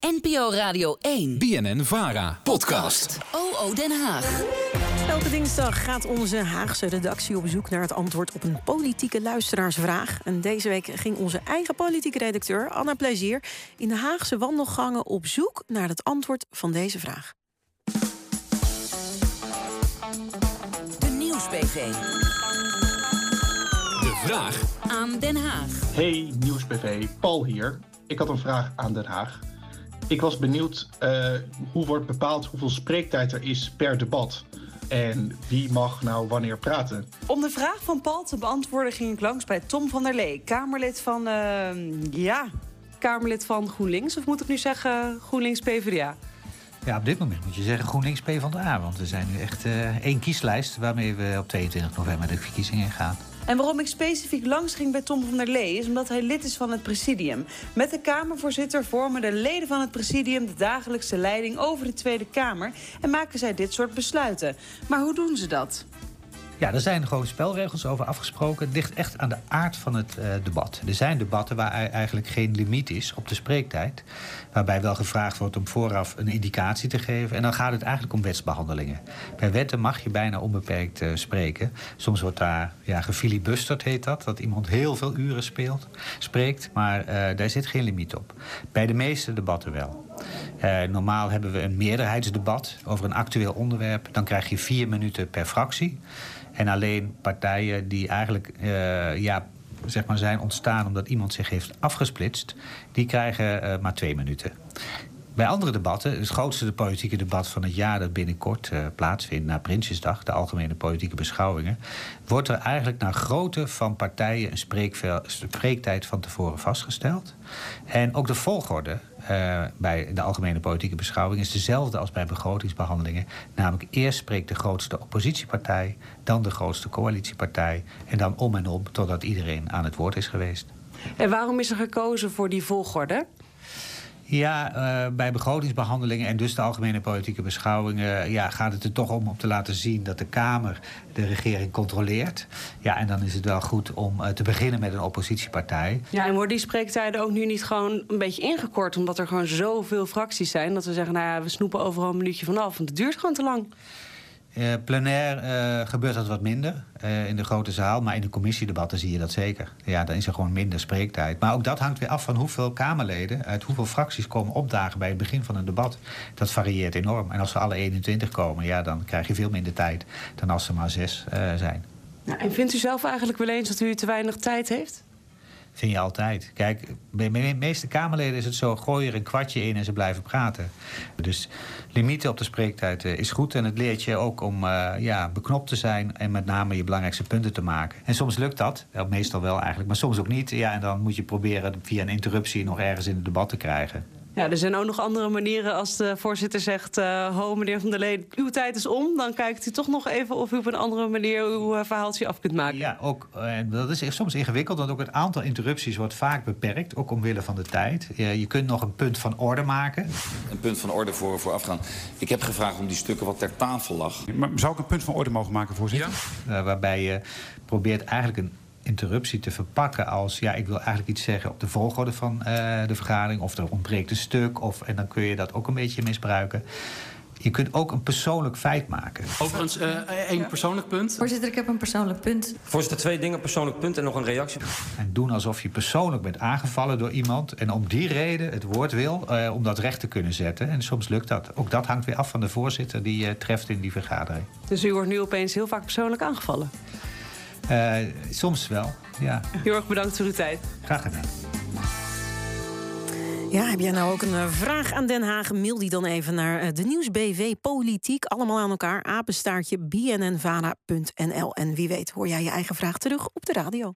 NPO Radio 1. BNN Vara. Podcast. OO Den Haag. Elke dinsdag gaat onze Haagse redactie op zoek naar het antwoord op een politieke luisteraarsvraag. En deze week ging onze eigen politieke redacteur Anna Plezier in de Haagse wandelgangen op zoek naar het antwoord van deze vraag. De Nieuwsbv. De vraag Aan Den Haag. Hey Nieuwsbv, Paul hier. Ik had een vraag aan Den Haag. Ik was benieuwd uh, hoe wordt bepaald hoeveel spreektijd er is per debat. En wie mag nou wanneer praten? Om de vraag van Paul te beantwoorden ging ik langs bij Tom van der Lee, Kamerlid van, uh, ja, Kamerlid van GroenLinks. Of moet ik nu zeggen GroenLinks PvdA? Ja, op dit moment moet je zeggen GroenLinks PvdA. Want we zijn nu echt uh, één kieslijst waarmee we op 22 november de verkiezingen gaan. En waarom ik specifiek langs ging bij Tom van der Lee... is omdat hij lid is van het presidium. Met de Kamervoorzitter vormen de leden van het presidium... de dagelijkse leiding over de Tweede Kamer... en maken zij dit soort besluiten. Maar hoe doen ze dat? Ja, er zijn gewoon spelregels over afgesproken. Het ligt echt aan de aard van het uh, debat. Er zijn debatten waar eigenlijk geen limiet is op de spreektijd. Waarbij wel gevraagd wordt om vooraf een indicatie te geven. En dan gaat het eigenlijk om wetsbehandelingen. Bij wetten mag je bijna onbeperkt uh, spreken. Soms wordt daar ja, gefilibusterd, heet dat. Dat iemand heel veel uren speelt, spreekt. Maar uh, daar zit geen limiet op. Bij de meeste debatten wel. Uh, normaal hebben we een meerderheidsdebat over een actueel onderwerp. Dan krijg je vier minuten per fractie. En alleen partijen die eigenlijk uh, ja, zeg maar zijn ontstaan omdat iemand zich heeft afgesplitst, die krijgen uh, maar twee minuten. Bij andere debatten, het grootste politieke debat van het jaar dat binnenkort uh, plaatsvindt na Prinsjesdag, de algemene politieke beschouwingen, wordt er eigenlijk naar grootte van partijen een spreektijd van tevoren vastgesteld. En ook de volgorde uh, bij de algemene politieke beschouwing is dezelfde als bij begrotingsbehandelingen. Namelijk eerst spreekt de grootste oppositiepartij, dan de grootste coalitiepartij en dan om en om totdat iedereen aan het woord is geweest. En waarom is er gekozen voor die volgorde? Ja, uh, bij begrotingsbehandelingen en dus de algemene politieke beschouwingen ja, gaat het er toch om om te laten zien dat de Kamer de regering controleert. Ja, en dan is het wel goed om uh, te beginnen met een oppositiepartij. Ja, en worden die spreektijden ook nu niet gewoon een beetje ingekort, omdat er gewoon zoveel fracties zijn dat we zeggen, nou ja, we snoepen overal een minuutje vanaf, want het duurt gewoon te lang. Uh, plenair uh, gebeurt dat wat minder uh, in de grote zaal. Maar in de commissiedebatten zie je dat zeker. Ja, dan is er gewoon minder spreektijd. Maar ook dat hangt weer af van hoeveel Kamerleden... uit hoeveel fracties komen opdagen bij het begin van een debat. Dat varieert enorm. En als ze alle 21 komen, ja, dan krijg je veel minder tijd... dan als er maar zes zijn. Ja, en vindt u zelf eigenlijk wel eens dat u te weinig tijd heeft? Vind je altijd. Kijk, bij de meeste Kamerleden is het zo... gooi er een kwartje in en ze blijven praten. Dus limieten op de spreektijd uh, is goed. En het leert je ook om uh, ja, beknopt te zijn... en met name je belangrijkste punten te maken. En soms lukt dat. Meestal wel eigenlijk, maar soms ook niet. Ja, en dan moet je proberen via een interruptie... nog ergens in het debat te krijgen. Ja, er zijn ook nog andere manieren als de voorzitter zegt... Uh, ho, meneer Van der Lee, uw tijd is om. Dan kijkt u toch nog even of u op een andere manier uw uh, verhaaltje af kunt maken. Ja, ook, en dat is soms ingewikkeld, want ook het aantal interrupties wordt vaak beperkt. Ook omwille van de tijd. je kunt nog een punt van orde maken. Een punt van orde voor, voor afgaan. Ik heb gevraagd om die stukken wat ter tafel lag. Maar zou ik een punt van orde mogen maken, voorzitter? Ja. Uh, waarbij je probeert eigenlijk een interruptie te verpakken als... ja, ik wil eigenlijk iets zeggen op de volgorde van uh, de vergadering... of er ontbreekt een stuk, of, en dan kun je dat ook een beetje misbruiken. Je kunt ook een persoonlijk feit maken. Overigens, uh, één persoonlijk punt. Voorzitter, ik heb een persoonlijk punt. Voorzitter, twee dingen, persoonlijk punt en nog een reactie. En doen alsof je persoonlijk bent aangevallen door iemand... en om die reden het woord wil, uh, om dat recht te kunnen zetten. En soms lukt dat. Ook dat hangt weer af van de voorzitter die je treft in die vergadering. Dus u wordt nu opeens heel vaak persoonlijk aangevallen? Uh, soms wel, ja. Heel erg bedankt voor uw tijd. Graag gedaan. Ja, heb jij nou ook een vraag aan Den Haag? Mail die dan even naar de Nieuwsbv Politiek. Allemaal aan elkaar. Apenstaartje bnnvara.nl. En wie weet hoor jij je eigen vraag terug op de radio.